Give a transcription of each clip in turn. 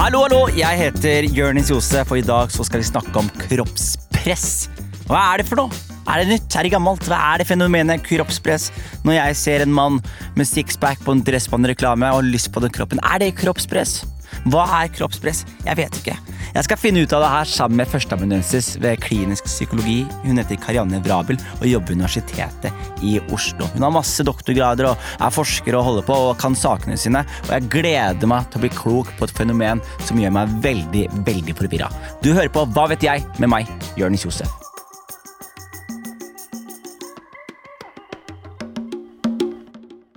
Hallo, hallo! Jeg heter Jørnis Josef, og i dag skal vi snakke om kroppspress. Hva er det for noe? Er det nytt? Er det gammelt? Hva er det fenomenet kroppspress? Når jeg ser en mann med sixpack på en Dressmann-reklame og har lyst på den kroppen, er det kroppspress? Hva er kroppspress? Jeg vet ikke. Jeg skal finne ut av det her sammen med førsteamanuensis ved klinisk psykologi. Hun heter Karianne Vrabel og jobber ved Universitetet i Oslo. Hun har masse doktorgrader og er forsker og holder på og kan sakene sine. Og jeg gleder meg til å bli klok på et fenomen som gjør meg veldig, veldig forvirra. Du hører på Hva vet jeg? med meg, Jonis Josef.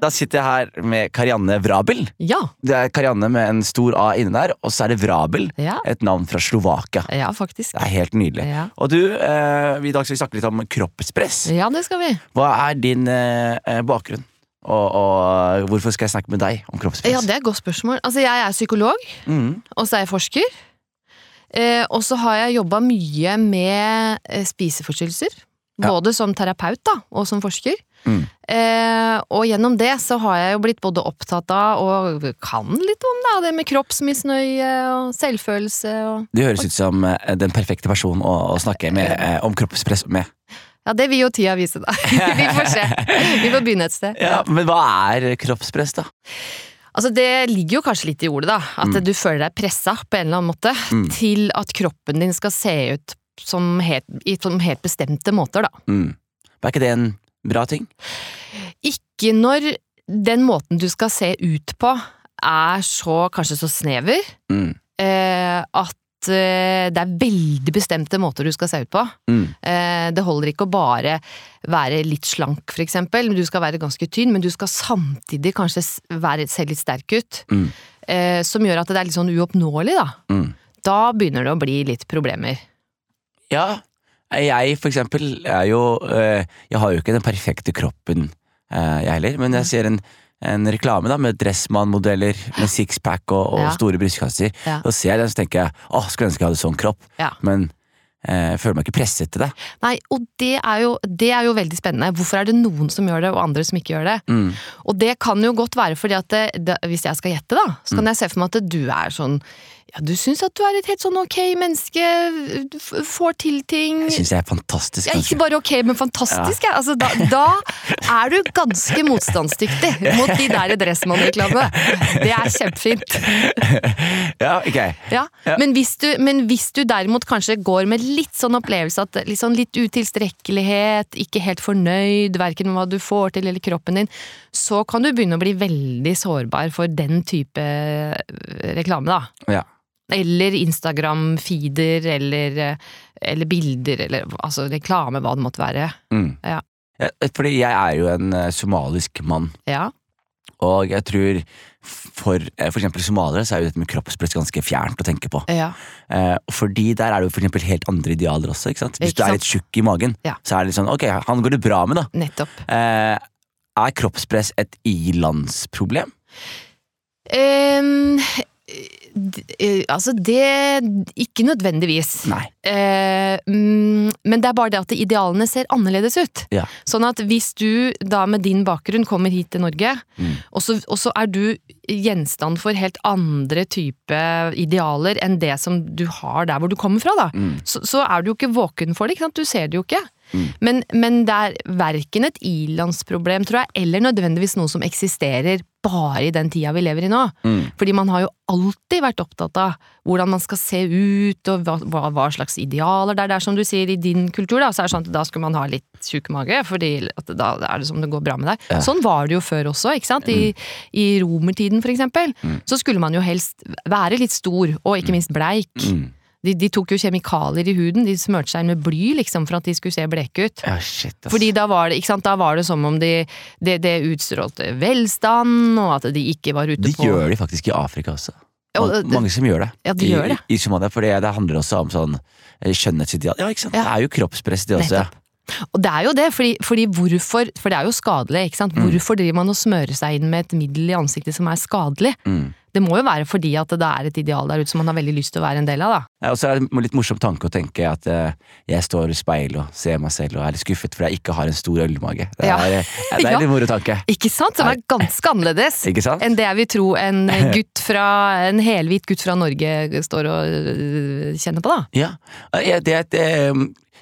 Da sitter jeg her med Karianne Vrabel. Ja. Det er Karianne med en stor A inni der, og så er det Vrabel. Ja. Et navn fra Slovakia. Ja, faktisk. Det er helt nydelig. Ja. Og du, eh, i dag skal vi snakke litt om kroppspress. Ja, det skal vi. Hva er din eh, bakgrunn? Og, og hvorfor skal jeg snakke med deg om kroppspress? Ja, Det er et godt spørsmål. Altså, Jeg er psykolog, mm. og så er jeg forsker. Eh, og så har jeg jobba mye med eh, spiseforstyrrelser. Både som terapeut da, og som forsker. Mm. Eh, og gjennom det så har jeg jo blitt både opptatt av og kan litt om da, det med kroppsmisnøye og selvfølelse og det høres ut som eh, den perfekte personen å, å snakke med, eh, om kroppspress med. Ja, det vil jo tida vise, da. vi får se. Vi får begynne et sted. Ja, Men hva er kroppspress, da? Altså Det ligger jo kanskje litt i ordet, da. At Mm. du føler deg pressa på en eller annen måte Mm. til at kroppen din skal se ut som helt, i som helt bestemte måter, da. Mm. Er ikke det en bra ting? Ikke når den måten du skal se ut på er så kanskje så snever Mm. eh, at eh, det er veldig bestemte måter du skal se ut på. Mm. Eh, det holder ikke å bare være litt slank, for eksempel. Du skal være ganske tynn, men du skal samtidig kanskje være, se litt sterk ut. Mm. Eh, som gjør at det er litt sånn uoppnåelig, da. Mm. Da begynner det å bli litt problemer. Ja, jeg for eksempel er jo eh, Jeg har jo ikke den perfekte kroppen, eh, jeg heller, men jeg ser en, en reklame da med Dressmann-modeller med sixpack og, og Ja. store brystkasser. Ja. Da ser jeg den, så tenker jeg åh, skulle ønske jeg hadde sånn kropp, Ja. men eh, jeg føler meg ikke presset til det. Nei, og det er, jo, det er jo veldig spennende. Hvorfor er det noen som gjør det, og andre som ikke gjør det? Mm. Og det kan jo godt være fordi at det, det, hvis jeg skal gjette, da, så kan jeg se for meg at du er sånn ja, du syns at du er et helt sånn ok menneske, du får til ting Jeg syns jeg er fantastisk. ja, Ikke bare ok, men fantastisk. Ja. Altså, da, da er du ganske motstandsdyktig mot de der Dressmann-reklamene. Det er kjempefint. ja, ok. Ja. Ja. Men, hvis du, men hvis du derimot kanskje går med litt sånn opplevelse at litt, sånn litt utilstrekkelighet, ikke helt fornøyd, verken med hva du får til eller kroppen din, så kan du begynne å bli veldig sårbar for den type eh, reklame, da. Ja. Eller Instagram-feeder, eller, eh, eller bilder, eller altså reklame, hva det måtte være. Mm. Ja. Fordi jeg er jo en eh, somalisk mann. Ja. Og jeg tror for, f.eks. eksempel somaliere så er jo dette med kroppspress ganske fjernt å tenke på. ja. Eh, fordi der er det jo for helt andre idealer også. ikke sant? Hvis Ikke du er litt tjukk i magen, Ja. så er det litt sånn ok, han går det bra med, da. Nettopp. Eh, er kroppspress et ilandsproblem? Ehm, eh, altså, det Ikke nødvendigvis. Eh, mm, men det er bare det at idealene ser annerledes ut. Ja. Sånn at hvis du da med din bakgrunn kommer hit til Norge, Mm. og, så, og så er du gjenstand for helt andre type idealer enn det som du har der hvor du kommer fra, da, Mm. så, så er du jo ikke våken for det. Du ser det jo ikke. Mm. Men, men det er verken et ilandsproblem, tror jeg, eller nødvendigvis noe som eksisterer bare i den tida vi lever i nå. Mm. Fordi man har jo alltid vært opptatt av hvordan man skal se ut, og hva, hva, slags idealer det er. Det er som du sier, i din kultur, da, så er det sånn at da skal man ha litt tjukk mage, fordi da er det som det går bra med deg. Ja. Sånn var det jo før også, ikke sant. I, i romertiden, for eksempel, Mm. så skulle man jo helst være litt stor, og ikke minst bleik. De, de tok jo kjemikalier i huden, de smørte seg inn med bly, liksom, for at de skulle se bleke ut. Ja, shit, ass. Fordi da var det, ikke sant, da var det som om de, det de utstrålte velstand, og at de ikke var ute Det på gjør de faktisk i Afrika også. Man- det- Mange som gjør det. Ja, de I, gjør det. I, Somalia, for det, det handler også om sånn eh, skjønnhetsideal. Ja, ikke sant? Ja. Det er jo kroppspress, det også. Ja. Nettopp. Og det er jo det, fordi, fordi hvorfor For det er jo skadelig, ikke sant. Mm. Hvorfor driver man og smører seg inn med et middel i ansiktet som er skadelig? Mm. Det må jo være fordi at det er et ideal der ute som man har veldig lyst til å være en del av, da. Ja, og så er det en litt morsom tanke å tenke at eh, jeg står i speilet og ser meg selv og er litt skuffet fordi jeg ikke har en stor ølmage. Det Ja. er, eh, det er en litt moro tanke. Ikke sant? Som er ganske annerledes Ikke sant? enn det jeg vil tro en gutt fra En helhvit gutt fra Norge står og øh, kjenner på, da. Ja, det er det,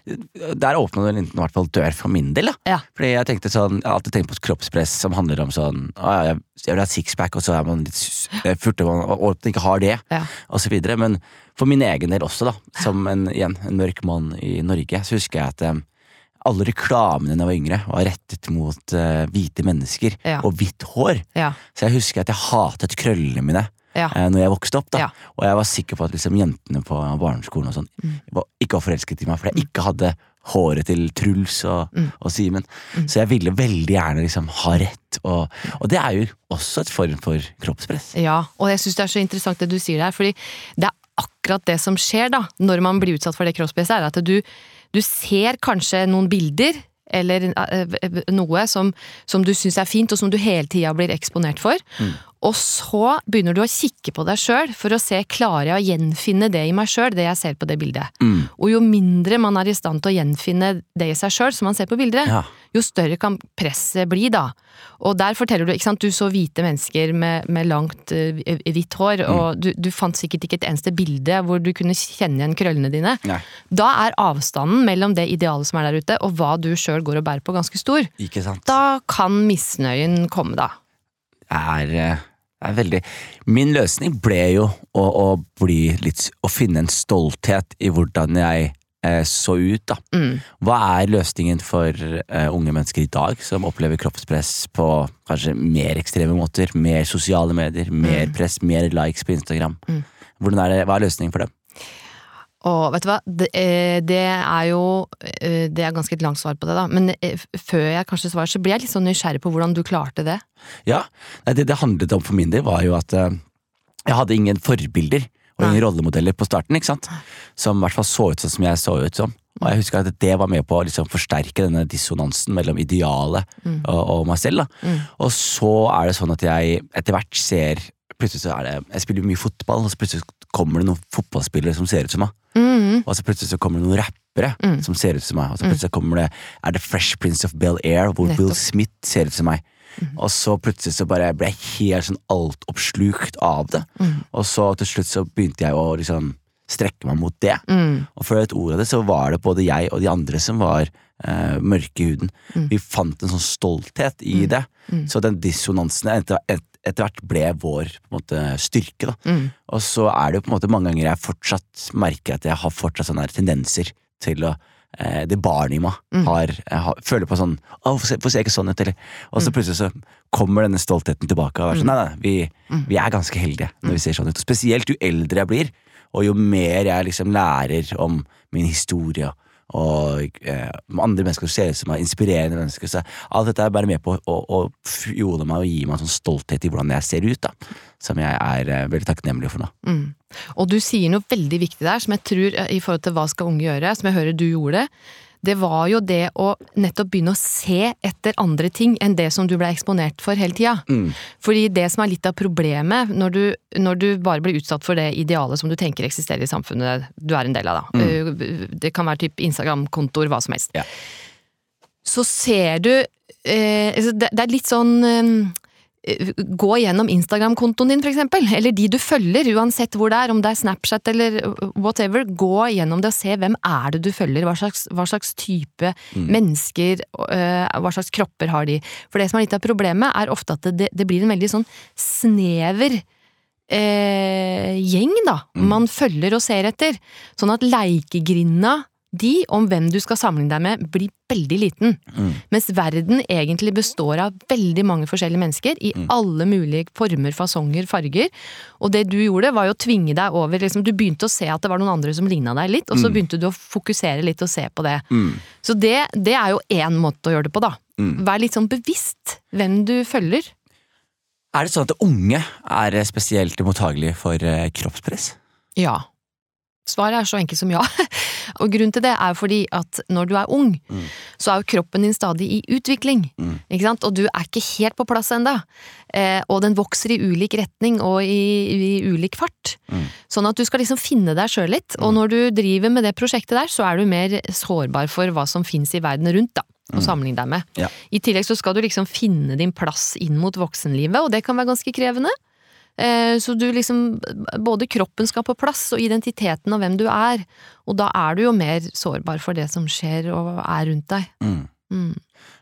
Der åpna den linten i hvert fall dør for min del. da Ja. Fordi Jeg tenkte sånn, jeg har alltid tenkt på kroppspress som handler om sånn å, jeg, jeg vil ha sixpack, og så er man litt eh, furte man og og ikke har det, Ja. og så videre. Men for min egen del også, da, som en, igjen, en mørk mann i Norge, så husker jeg at um, alle reklamene da jeg var yngre, var rettet mot uh, hvite mennesker Ja. og hvitt hår. Ja. Så jeg husker at jeg hatet krøllene mine Ja. eh, når jeg vokste opp. da Ja. Og jeg var sikker på at liksom, jentene på barneskolen og sånn Mm. var, ikke var forelsket i meg, fordi jeg ikke hadde håret til Truls og, Mm. og Simen. Mm. Så jeg ville veldig gjerne liksom ha rett, og, og det er jo også et form for kroppspress. Ja, og jeg syns det er så interessant det du sier der, fordi det er akkurat det som skjer da, når man blir utsatt for det kroppspresset, er at du, du ser kanskje noen bilder, eller eh, eh, noe som, som du syns er fint, og som du hele tida blir eksponert for. Og så begynner du å kikke på deg sjøl for å se klarer jeg å gjenfinne det i meg sjøl, det jeg ser på det bildet. Mm. Og jo mindre man er i stand til å gjenfinne det i seg sjøl som man ser på bildet, Ja. Jo større kan presset bli, da. Og der forteller du, ikke sant, du så hvite mennesker med, med langt eh, hvitt hår, og du, du fant sikkert ikke et eneste bilde hvor du kunne kjenne igjen krøllene dine. Nei, Da er avstanden mellom det idealet som er der ute, og hva du sjøl går og bærer på, ganske stor. ikke sant? Da kan misnøyen komme, da. er, eh, er veldig Min løsning ble jo å, å bli litt Å finne en stolthet i hvordan jeg så ut, da. Mm. Hva er løsningen for uh, unge mennesker i dag som opplever kroppspress på kanskje mer ekstreme måter? Mer sosiale medier, mer press, mer likes på Instagram. Mm. Er det, hva er løsningen for dem? Og vet du hva, det, eh, det er jo eh, Det er ganske et langt svar på det, da. Men eh, før jeg kanskje svarer, så blir jeg litt sånn nysgjerrig på hvordan du klarte det. Ja, det det handlet om for min del, var jo at eh, jeg hadde ingen forbilder og ingen rollemodeller på starten, ikke sant? Som i hvert fall så ut sånn som jeg så ut som. Og jeg husker at det var med på å liksom forsterke denne dissonansen mellom idealet og, og meg selv. Mm. Og så er det sånn at jeg etter hvert ser Plutselig så er det Jeg spiller mye fotball, og så plutselig kommer det noen fotballspillere som ser ut som meg. Mm. Og så plutselig så kommer det noen rappere Mm. som ser ut som meg. Og så plutselig kommer det Er det Fresh Prince of Bel-Air, hvor Will Smith ser ut som meg. Og så plutselig så bare ble jeg helt sånn altoppslukt av det. Mm. Og så til slutt så begynte jeg å liksom strekke meg mot det. Mm. Og før et ord av det så var det både jeg og de andre som var eh, mørke i huden. Mm. Vi fant en sånn stolthet i det. Mm. Så den dissonansen etter, etter hvert ble vår på en måte, styrke. da. Mm. Og så er det jo på en måte mange ganger jeg fortsatt merker at jeg har fortsatt sånne tendenser til å Det barnet i meg Mm. har, har, føler på sånn Å, hvorfor ser jeg ikke sånn ut? Og så plutselig så kommer denne stoltheten tilbake. Og er sånn, nei, nei, vi, vi er ganske heldige når vi ser sånn ut. Og spesielt jo eldre jeg blir, og jo mer jeg liksom lærer om min historie og eh, andre mennesker som ser ut som meg, inspirerende mennesker. Så alt dette er bare med på å, å fjole meg og gi meg en sånn stolthet i hvordan jeg ser ut, da. Som jeg er eh, veldig takknemlig for nå. Mm. Og du sier noe veldig viktig der, som jeg tror eh, i forhold til hva skal unge gjøre, som jeg hører du gjorde. Det var jo det å nettopp begynne å se etter andre ting enn det som du ble eksponert for hele tida. Mm. Fordi det som er litt av problemet når du, når du bare blir utsatt for det idealet som du tenker eksisterer i samfunnet du er en del av, da. Mm. Det kan være typ Instagram-kontoer, hva som helst. Ja. Så ser du eh, altså det, er litt sånn eh, Gå gjennom Instagram-kontoen din, for eksempel. Eller de du følger, uansett hvor det er. Om det er Snapchat eller whatever. Gå gjennom det og se hvem er det du følger. Hva slags, hva slags type mennesker, øh, hva slags kropper har de. For det som er litt av problemet, er ofte at det, det blir en veldig sånn snever eh, gjeng, da. Man følger og ser etter. Sånn at leikegrinda de, om hvem du skal sammenligne deg med, blir veldig liten. Mm. Mens verden egentlig består av veldig mange forskjellige mennesker i alle mulige former, fasonger, farger. Og det du gjorde, var jo å tvinge deg over liksom, Du begynte å se at det var noen andre som ligna deg litt, og så begynte du å fokusere litt og se på det. Mm. Så det, det er jo én måte å gjøre det på, da. Mm. Vær litt sånn bevisst hvem du følger. Er det sånn at unge er eh, spesielt mottagelige for eh, kroppspress? Ja. Svaret er så enkelt som ja. Og grunnen til det er fordi at når du er ung, Mm. så er jo kroppen din stadig i utvikling. Ikke sant? Og du er ikke helt på plass ennå. Eh, og den vokser i ulik retning og i, i ulik fart. Mm. Sånn at du skal liksom finne deg sjøl litt. Og når du driver med det prosjektet der, så er du mer sårbar for hva som fins i verden rundt, da. Å sammenligne deg med. Ja. I tillegg så skal du liksom finne din plass inn mot voksenlivet, og det kan være ganske krevende. Eh, Så du liksom Både kroppen skal på plass, og identiteten av hvem du er. Og da er du jo mer sårbar for det som skjer og er rundt deg. Mm. Mm.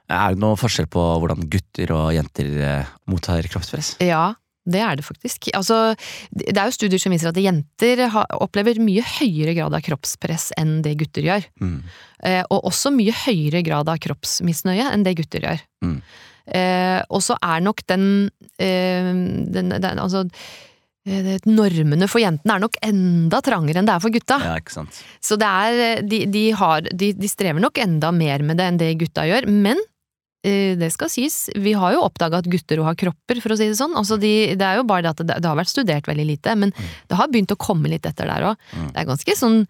Er det noe forskjell på hvordan gutter og jenter eh, mottar kroppspress? Ja, det er det faktisk. Altså, det er jo studier som viser at jenter opplever mye høyere grad av kroppspress enn det gutter gjør. Mm. Eh, og også mye høyere grad av kroppsmisnøye enn det gutter gjør. Mm. Eh, og så er nok den, eh, den, den Altså eh, normene for jentene er nok enda trangere enn det er for gutta. Ja. Så det er, de, de, har, de, de strever nok enda mer med det enn det gutta gjør, men eh, det skal sies, vi har jo oppdaga at gutter har kropper, for å si det sånn. Altså de, det er jo bare det at det, det har vært studert veldig lite, men det har begynt å komme litt etter der òg. Mm. Det er ganske sånn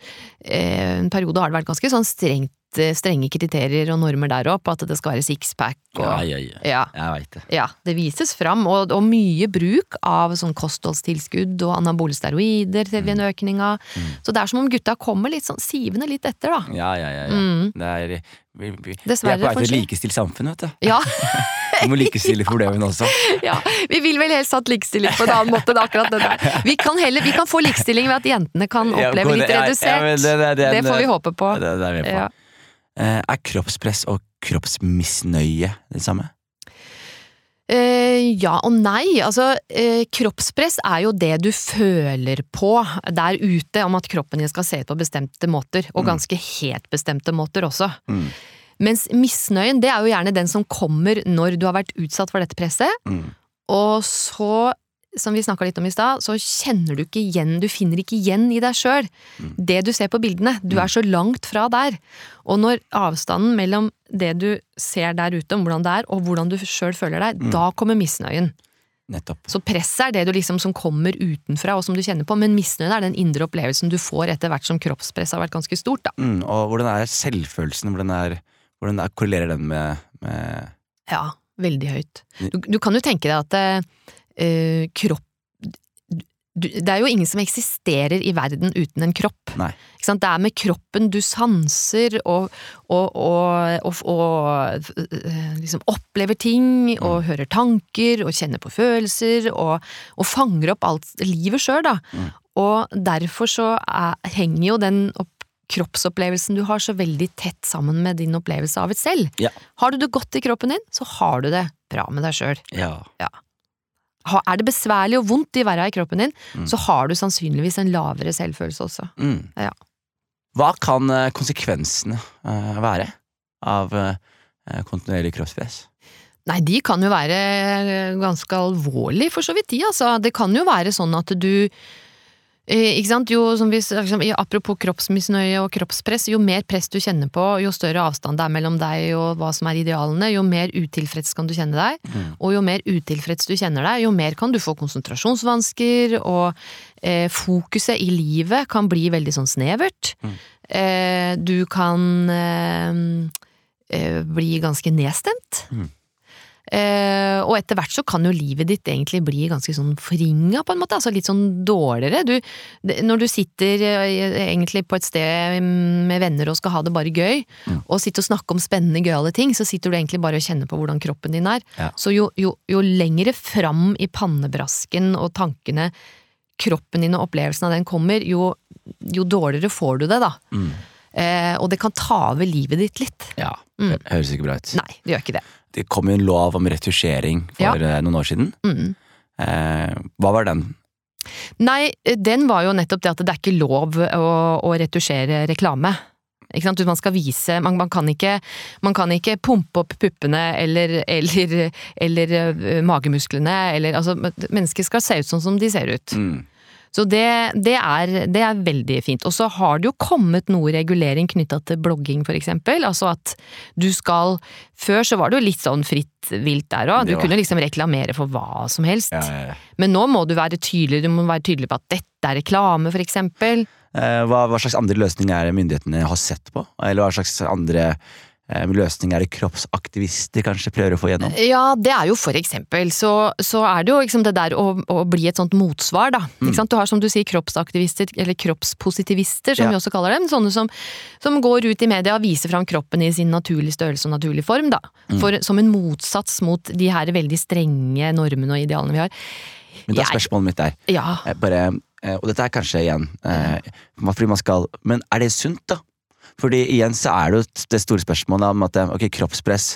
eh, En periode har det vært ganske sånn strengt, eh, strenge kriterier og normer der òg, på at det skal være sixpack og Ja, ja, ja. ja. Jeg veit det. Ja, det vises fram, og, og mye bruk av sånn kostholdstilskudd og anabole steroider ser vi en økning av. Mm. Så det er som om gutta kommer litt sånn sivende litt etter, da. Ja, ja, ja. ja. Mm. Det er, vi, vi, vi er på vei til et likestilt samfunn, vet du. Ja, Vi må likestille problemene også. ja, vi vil vel helst hatt likestilling på en annen måte, er akkurat det der. Vi kan, heller, vi kan få likestilling ved at jentene kan oppleve litt redusert. ja, det- det- det- Det får vi håpe på. Det, det er vi på. Eh, Er kroppspress og kroppsmisnøye det samme? Eh, ja og nei. Altså, eh, kroppspress er jo det du føler på der ute om at kroppen din skal se ut på bestemte måter, og ganske helt bestemte måter også. Mm. Mens misnøyen, det er jo gjerne den som kommer når du har vært utsatt for dette presset, Mm. og så, som vi snakka litt om i stad, så kjenner du ikke igjen, du finner ikke igjen i deg sjøl det du ser på bildene. Du er så langt fra der. Og når avstanden mellom det du ser der ute om hvordan det er, og hvordan du sjøl føler deg, da kommer misnøyen. Nettopp. Så presset er det du liksom som kommer utenfra og som du kjenner på, men misnøyen er den indre opplevelsen du får etter hvert som kroppspresset har vært ganske stort, da. Mm. Og hvordan er selvfølelsen? Hvordan, er, hvordan er, korrelerer den med, med Ja, veldig høyt. Du, du kan jo tenke deg at eh, kropp det er jo ingen som eksisterer i verden uten en kropp. Det er med kroppen du sanser og, og, og, og, øh, liksom opplever ting, og hører tanker, og kjenner på følelser, og, fanger opp alt livet sjøl, da. Mm. Og derfor så er, henger jo den opp, kroppsopplevelsen du har så veldig tett sammen med din opplevelse av et selv. Ja. Har du det godt i kroppen din, så har du det bra med deg sjøl. Ja. Ha- Er det besværlig og vondt i verra i kroppen din, Mm. så har du sannsynligvis en lavere selvfølelse også. Mm. Ja. Hva kan eh, konsekvensene eh, være av eh, kontinuerlig kroppspress? Nei, de kan jo være ganske alvorlige, for så vidt de, altså. Det kan jo være sånn at du ikke sant, jo, som vi, liksom, Apropos kroppsmisnøye og kroppspress, jo mer press du kjenner på, jo større avstand det er mellom deg og hva som er idealene, jo mer utilfreds kan du kjenne deg. Mm. Og jo mer utilfreds du kjenner deg, jo mer kan du få konsentrasjonsvansker, og eh, fokuset i livet kan bli veldig sånn snevert. Mm. Eh, du kan eh, eh, bli ganske nedstemt. Mm. Eh, og etter hvert så kan jo livet ditt egentlig bli ganske sånn forringa, på en måte. Altså litt sånn dårligere. Du, når du sitter eh, egentlig på et sted med venner og skal ha det bare gøy, Mm. og sitter og snakker om spennende, gøyale ting, så sitter du egentlig bare og kjenner på hvordan kroppen din er. Ja. Så jo, jo, jo lengre fram i pannebrasken og tankene kroppen din og opplevelsen av den kommer, jo, jo dårligere får du det, da. Mm. Eh, og det kan ta over livet ditt litt. Ja, Mm. det høres ikke bra ut. Nei, det gjør ikke det. Det kom jo en lov om retusjering for Ja. eh, noen år siden. Mm. Eh, hva var den? Nei, den var jo nettopp det at det er ikke lov å, å retusjere reklame. Ikke sant? Man skal vise man, man, kan ikke, man kan ikke pumpe opp puppene eller, eller, eller øh, magemusklene eller altså Mennesker skal se ut sånn som de ser ut. Mm. Så det, det, er, det er veldig fint. Og så har det jo kommet noe regulering knytta til blogging, for eksempel. Altså at du skal Før så var det jo litt sånn fritt vilt der òg. Du kunne liksom reklamere for hva som helst. Ja, ja. Men nå må du være tydelig, du må være tydelig på at dette er reklame, for eksempel. Eh, Hva, hva slags andre løsninger er myndighetene har sett på? Eller hva slags andre løsninger er det kroppsaktivister kanskje prøver å få gjennom? Ja, det er jo for eksempel, så, så er det jo liksom det der å, å bli et sånt motsvar, da. Sant? Du har som du sier kroppsaktivister, eller kroppspositivister som Ja. vi også kaller dem. Sånne som, som går ut i media og viser fram kroppen i sin naturlige størrelse og naturlige form, da. For, som en motsats mot de her veldig strenge normene og idealene vi har. Men da er spørsmålet mitt der Ja, eh, bare, eh, Og dette er kanskje igjen eh, Fordi man skal Men er det sunt, da? Fordi igjen så er det jo det store spørsmålet om at ok, kroppspress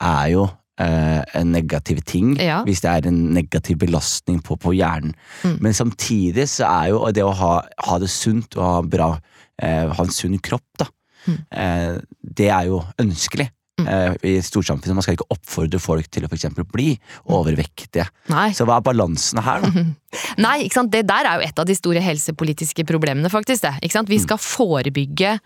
er jo eh, en negativ ting Ja. hvis det er en negativ belastning på, på hjernen. Mm. Men samtidig så er jo det å ha, ha det sunt og ha bra eh, Ha en sunn kropp, da. Mm. Eh, det er jo ønskelig. I eh, I storsamfunnet. Man skal ikke oppfordre folk til å for bli overvektige. nei. Så hva er balansen her, da? Nei, det der er jo et av de store helsepolitiske problemene, faktisk. det. Ikke sant? Vi skal forebygge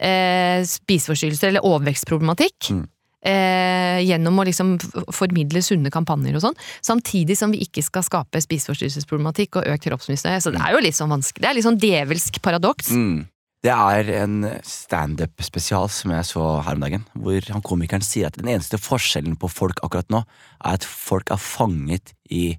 eh, spiseforstyrrelser eller overvekstproblematikk. Mm. Eh, gjennom å liksom formidle sunne kampanjer og sånn, samtidig som vi ikke skal skape spiseforstyrrelsesproblematikk og økt kroppsmisnøye. Så det er jo litt sånn vanskelig. Det er litt sånn djevelsk paradoks. Mm. Det er en standup-spesial som jeg så her om dagen, hvor han komikeren sier at den eneste forskjellen på folk akkurat nå, er at folk er fanget i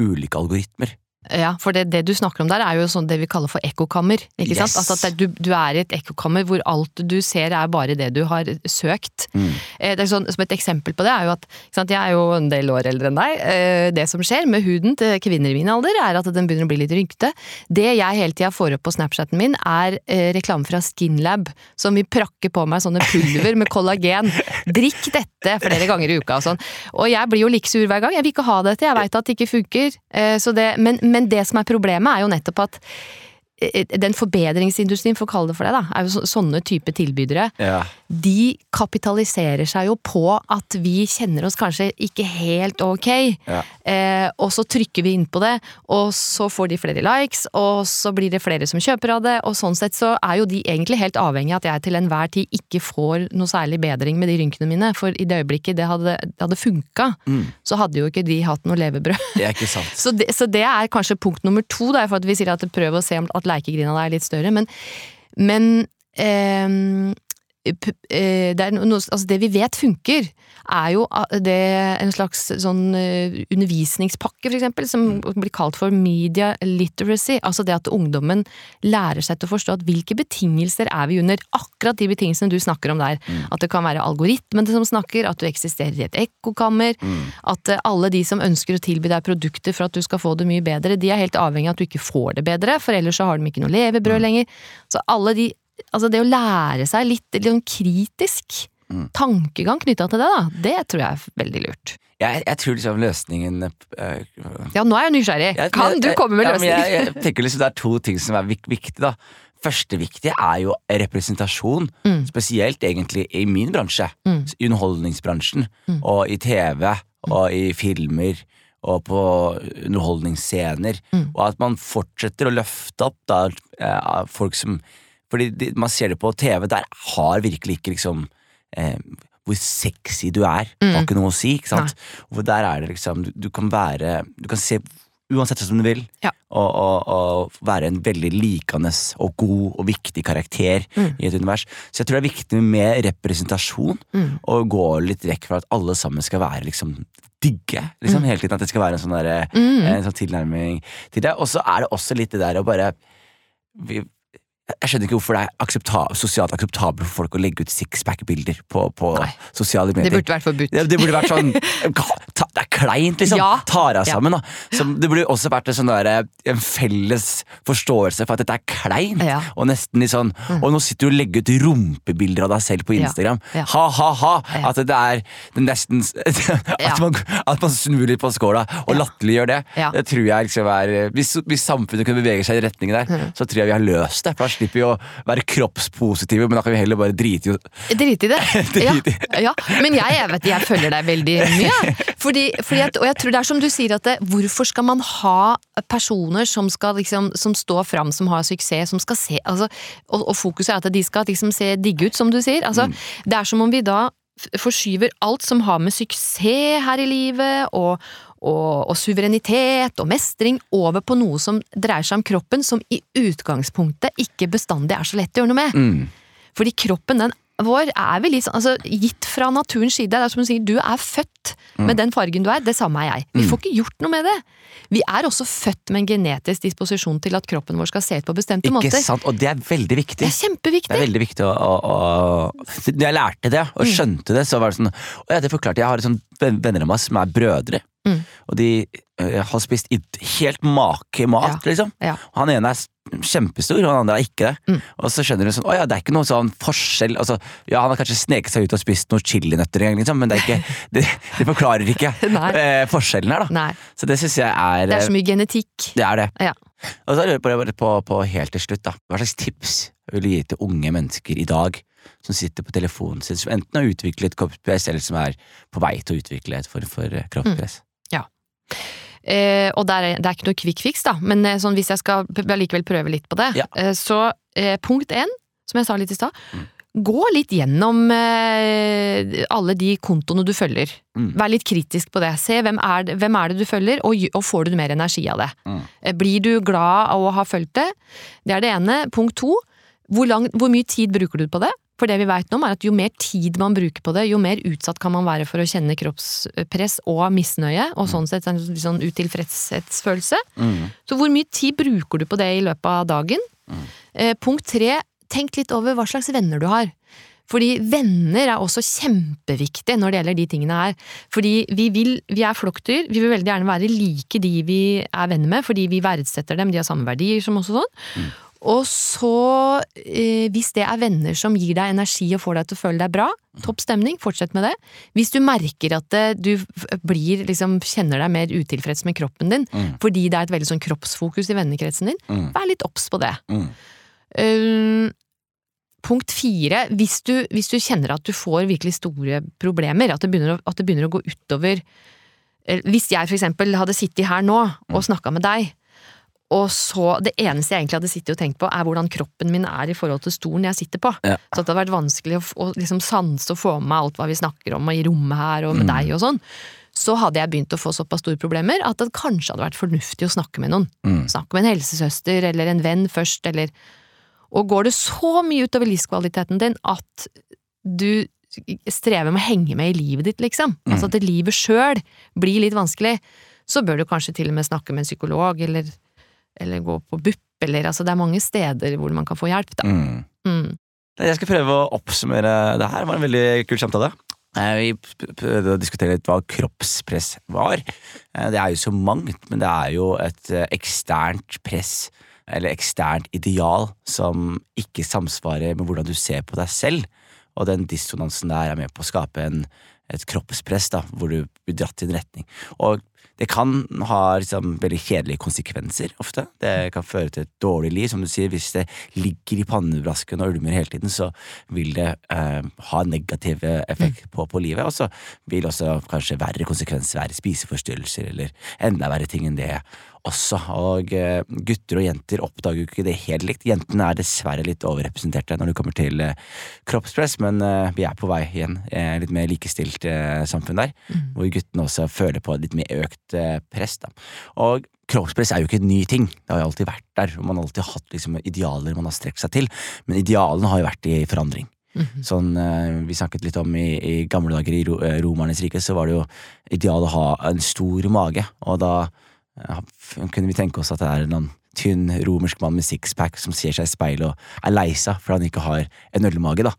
ulike algoritmer. Ja, for det, det du snakker om der er jo sånn det vi kaller for ekkokammer. Ikke Yes. sant? Altså at det, du, du er i et ekkokammer hvor alt du ser er bare det du har søkt. Mm. Eh, Det sånn, som et eksempel på det er jo at sant, jeg er jo en del år eldre enn deg. Eh, Det som skjer med huden til kvinner i min alder, er at den begynner å bli litt rynkete. Det jeg hele tida får opp på Snapchaten min, er eh, reklame fra Skinlab, som vil prakke på meg sånne pulver med kollagen. Drikk dette flere ganger i uka og sånn. Og jeg blir jo like sur hver gang. Jeg vil ikke ha dette, jeg veit at det ikke funker. Eh, Så det, men, men det som er problemet, er jo nettopp at den forbedringsindustrien, for å kalle det for det, da, er jo sånne type tilbydere Ja. de kapitaliserer seg jo på at vi kjenner oss kanskje ikke helt ok, Ja. eh, og så trykker vi inn på det, og så får de flere likes, og så blir det flere som kjøper av det, og sånn sett så er jo de egentlig helt avhengig av at jeg til enhver tid ikke får noe særlig bedring med de rynkene mine, for i det øyeblikket det hadde, det hadde funka, Mm. så hadde jo ikke de hatt noe levebrød. Det er. Så det, så det er kanskje punkt nummer to, da, for at vi sier at prøv å se om at leikegrina er litt større, men, men eh, det, er noe, altså det vi vet funker, er jo det en slags sånn eh, undervisningspakke, for eksempel, som blir kalt for media literacy. Altså det at ungdommen lærer seg til å forstå at hvilke betingelser er vi under. Akkurat de betingelsene du snakker om der. At det kan være algoritmen som snakker, at du eksisterer i et ekkokammer. At eh, alle de som ønsker å tilby deg produkter for at du skal få det mye bedre, de er helt avhengig av at du ikke får det bedre, for ellers så har de ikke noe levebrød lenger. Så alle de Altså det å lære seg litt, litt sånn kritisk tankegang knytta til det, da, det tror jeg er veldig lurt. Jeg, jeg tror liksom løsningen øh, Ja, nå er jeg nysgjerrig. jeg- Kan du komme med ja. Jeg, tenker liksom Det er to ting som er vik viktig. da Første viktige er jo representasjon. Mm. Spesielt egentlig i min bransje. Mm. Underholdningsbransjen. Mm. Og i TV. Og i filmer. Og på underholdningsscener. Mm. Og at man fortsetter å løfte opp da eh, folk som Fordi de, man ser det på TV, der har virkelig ikke liksom eh, hvor sexy du er. Det har Mm. ikke noe å si. ikke sant? Hvor der er det liksom Du, du kan være Du kan se uansett som du vil, Ja. og, og, og være en veldig likende og god og viktig karakter Mm. i et univers. Så jeg tror det er viktig med representasjon, Mm. og gå litt vekk fra at alle sammen skal være liksom digge. liksom hele tiden At det skal være en sånn, der, Mm. en sånn tilnærming til det. Og så er det også litt det der å bare vi, jeg skjønner ikke hvorfor det er aksepta sosialt akseptabelt for folk å legge ut sixpack-bilder på, på sosiale medier. Det burde vært forbudt. Det, det burde vært sånn ta, Det kleint, liksom! Ja. Tar av sammen. da Så Det burde også vært en, sånn der, en felles forståelse for at dette er kleint. Ja. Og nesten litt sånn Og nå sitter du og legger ut rumpebilder av deg selv på Instagram. Ja. Ha-ha-ha! Ja. At det er nesten at, man, at man snur litt på skåla og Ja. latterliggjør det. Det tror jeg liksom er hvis, hvis samfunnet kunne bevege seg i retningen der, Mm. så tror jeg vi har løst det. For da slipper vi å være kroppspositive, men da kan vi heller bare drite i Drite i det. ja, Drit ja. Men jeg, jeg, vet, jeg følger deg veldig mye. Fordi at, og jeg tror det er som du sier, at det, hvorfor skal man ha personer som skal liksom, som står fram, som har suksess, som skal se altså, og, og fokuset er at de skal liksom se digge ut, som du sier. Altså, Det er som om vi da forskyver alt som har med suksess her i livet, og, og, og suverenitet og mestring over på noe som dreier seg om kroppen, som i utgangspunktet ikke bestandig er så lett å gjøre noe med. Mm. Fordi kroppen den vår er vel litt sånn, altså gitt fra naturens side. Det er som du sier, du er født Mm. med den fargen du er, det samme er jeg. Vi får ikke gjort noe med det. Vi er også født med en genetisk disposisjon til at kroppen vår skal se ut på bestemte Ikke måter. sant? Og det er veldig viktig. Det er Det er veldig viktig å, å, å Når jeg lærte det og Mm. skjønte det, så var det sånn Og ja, det forklarte jeg. Har sånn venner av meg som er brødre. Mm. Og de eh, har spist helt make mat, liksom. Ja. Han ene er kjempestor, og han andre er ikke det. Mm. Og så skjønner du sånn Å ja, det er ikke noe sånn forskjell. Altså, ja, han har kanskje sneket seg ut og spist noen chilinøtter en gang, liksom, men det, er ikke, det, det forklarer ikke eh, forskjellen her, da. Nei, Så det syns jeg er det er så eh, mye genetikk. det er det. Ja. Og så lurer jeg bare på, på helt til slutt, da. Hva slags tips vil du gi til unge mennesker i dag som sitter på telefonen sin, som enten har utviklet kroppspress, eller som er på vei til å utvikle et form for kroppspress. Mm. kroppspress? Eh, og er- det er ikke noe quick fix, da, men eh, sånn, hvis jeg skal allikevel prøve litt på det, Ja. eh, så eh, punkt én, som jeg sa litt i stad, Mm. gå litt gjennom eh, alle de kontoene du følger. Mm. Vær litt kritisk på det. Se hvem er det, hvem er det du følger, og, og får du mer energi av det. Mm. Eh, Blir du glad av å ha fulgt det? Det er det ene. Punkt to, hvor, lang, hvor mye tid bruker du på det? For det vi vet nå, er at jo mer tid man bruker på det, jo mer utsatt kan man være for å kjenne kroppspress og misnøye, og sånn sett en litt sånn utilfredshetsfølelse. Mm. Så hvor mye tid bruker du på det i løpet av dagen? Eh, punkt tre, tenk litt over hva slags venner du har. Fordi venner er også kjempeviktig når det gjelder de tingene her. Fordi vi, vil, vi er flokkdyr, vi vil veldig gjerne være like de vi er venner med, fordi vi verdsetter dem, de har samme verdier som oss og sånn. Og så, eh, hvis det er venner som gir deg energi og får deg til å føle deg bra, topp stemning, fortsett med det. Hvis du merker at det, du blir, liksom, kjenner deg mer utilfreds med kroppen din, Mm. fordi det er et veldig sånn kroppsfokus i vennekretsen din, Mm. vær litt obs på det. Mm. Um, punkt fire, hvis du, hvis du kjenner at du får virkelig store problemer, at det begynner å, at det begynner å gå utover eh, Hvis jeg for eksempel hadde sittet her nå og snakka med deg, og så Det eneste jeg egentlig hadde sittet og tenkt på, er hvordan kroppen min er i forhold til stolen jeg sitter på. Ja. Så det hadde vært vanskelig å, å liksom sanse og få med meg alt hva vi snakker om og i rommet her og med Mm. deg og sånn. Så hadde jeg begynt å få såpass store problemer at det kanskje hadde vært fornuftig å snakke med noen. Mm. Snakke med en helsesøster eller en venn først, eller Og går det så mye utover livskvaliteten din at du strever med å henge med i livet ditt, liksom, Mm. altså at livet sjøl blir litt vanskelig, så bør du kanskje til og med snakke med en psykolog, eller, eller gå på BUP, eller altså det er mange steder hvor man kan få hjelp, da. Mm. Mm. Jeg skal prøve å oppsummere det her. Det var en veldig kul samtale. Eh, Vi prøvde å diskutere litt hva kroppspress var. Eh, Det er jo så mangt, men det er jo et eh, eksternt press, eller eksternt ideal, som ikke samsvarer med hvordan du ser på deg selv. Og den dissonansen der er med på å skape en, et kroppspress, da, hvor du blir dratt i en retning. Og det kan ha liksom, veldig kjedelige konsekvenser ofte. Det kan føre til et dårlig liv. Som du sier, hvis det ligger i pannebrasken og ulmer hele tiden, så vil det eh, ha negativ effekt på, på livet. Og så vil også kanskje verre konsekvenser være spiseforstyrrelser eller enda verre ting enn det også. Og eh, gutter og jenter oppdager jo ikke det helt likt. Jentene er dessverre litt overrepresenterte når det kommer til eh, kroppspress, men eh, vi er på vei igjen. en litt mer likestilt samfunn der, hvor guttene også føler på litt mer økt press. Da. Og kroppspress er jo ikke en ny ting, det har jo alltid vært der. og Man har alltid hatt liksom, idealer man har strekt seg til, men idealene har jo vært i forandring. Sånn, eh, Vi snakket litt om i, i gamle dager i ro, romernes rike, så var det jo ideal å ha en stor mage, og da f- kunne vi tenke oss at det er en annen tynn romersk mann med sixpack som ser seg i speilet og er lei seg fordi han ikke har en ølmage. da.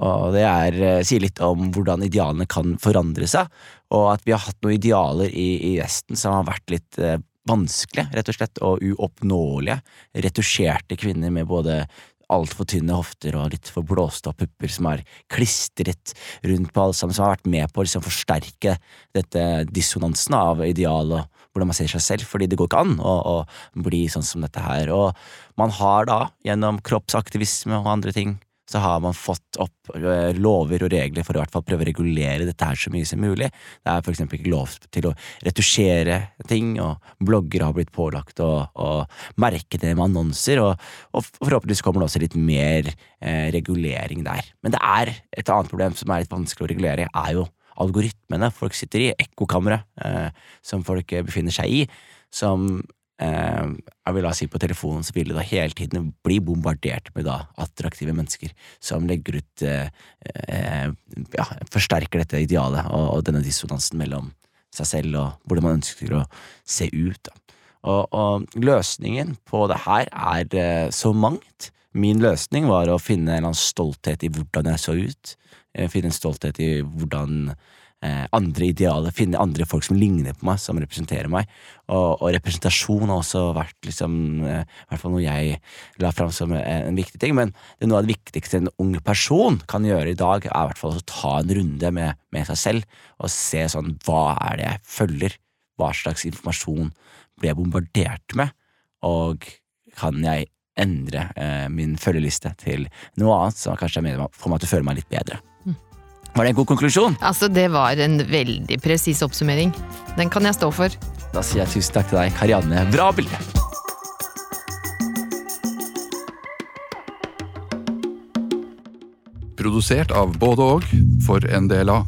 Og det er, eh, sier litt om hvordan idealene kan forandre seg, og at vi har hatt noen idealer i, i Vesten som har vært litt eh, vanskelige, rett og slett, og uoppnåelige. Retusjerte kvinner med både altfor tynne hofter og litt for blåste opp pupper som er klistret rundt på alle sammen, som har vært med på å liksom forsterke dette dissonansen av ideal og hvordan man ser seg selv, fordi det går ikke an å, å bli sånn som dette her. Og man har da, gjennom kroppsaktivisme og andre ting, så har man fått opp eh, lover og regler for å i hvert fall prøve å regulere dette her så mye som mulig. Det er for eksempel ikke lov til å retusjere ting, og bloggere har blitt pålagt å, å merke det med annonser, og, og forhåpentligvis kommer det også litt mer eh, regulering der. Men det er et annet problem som er litt vanskelig å regulere, er jo algoritmene folk sitter i, ekkokamre eh, som folk befinner seg i, som jeg vil da si på telefonen så vil det da hele tiden bli bombardert med da attraktive mennesker som legger ut eh, eh, ja, forsterker dette idealet og, og denne dissonansen mellom seg selv og hvordan man ønsker å se ut. da. Og, og løsningen på det her er eh, så mangt. Min løsning var å finne en stolthet i hvordan jeg så ut. Eh, finne en stolthet i hvordan eh, andre idealer, finne andre folk som ligner på meg, som representerer meg. Og, og representasjon har også vært liksom, eh, hvert fall noe jeg la fram som en, en viktig ting. Men det er noe av det viktigste en ung person kan gjøre i dag, er i hvert fall å ta en runde med, med seg selv og se sånn hva er det jeg følger, hva slags informasjon blir jeg bombardert med, og kan jeg endre eh, min følgeliste til noe annet som kanskje er med får meg til å føle meg litt bedre. Var det en god konklusjon? Altså, det var en veldig presis oppsummering. Den kan jeg stå for. Da sier jeg tusen takk til deg, Karianne. Bra bilde! Produsert av både og for av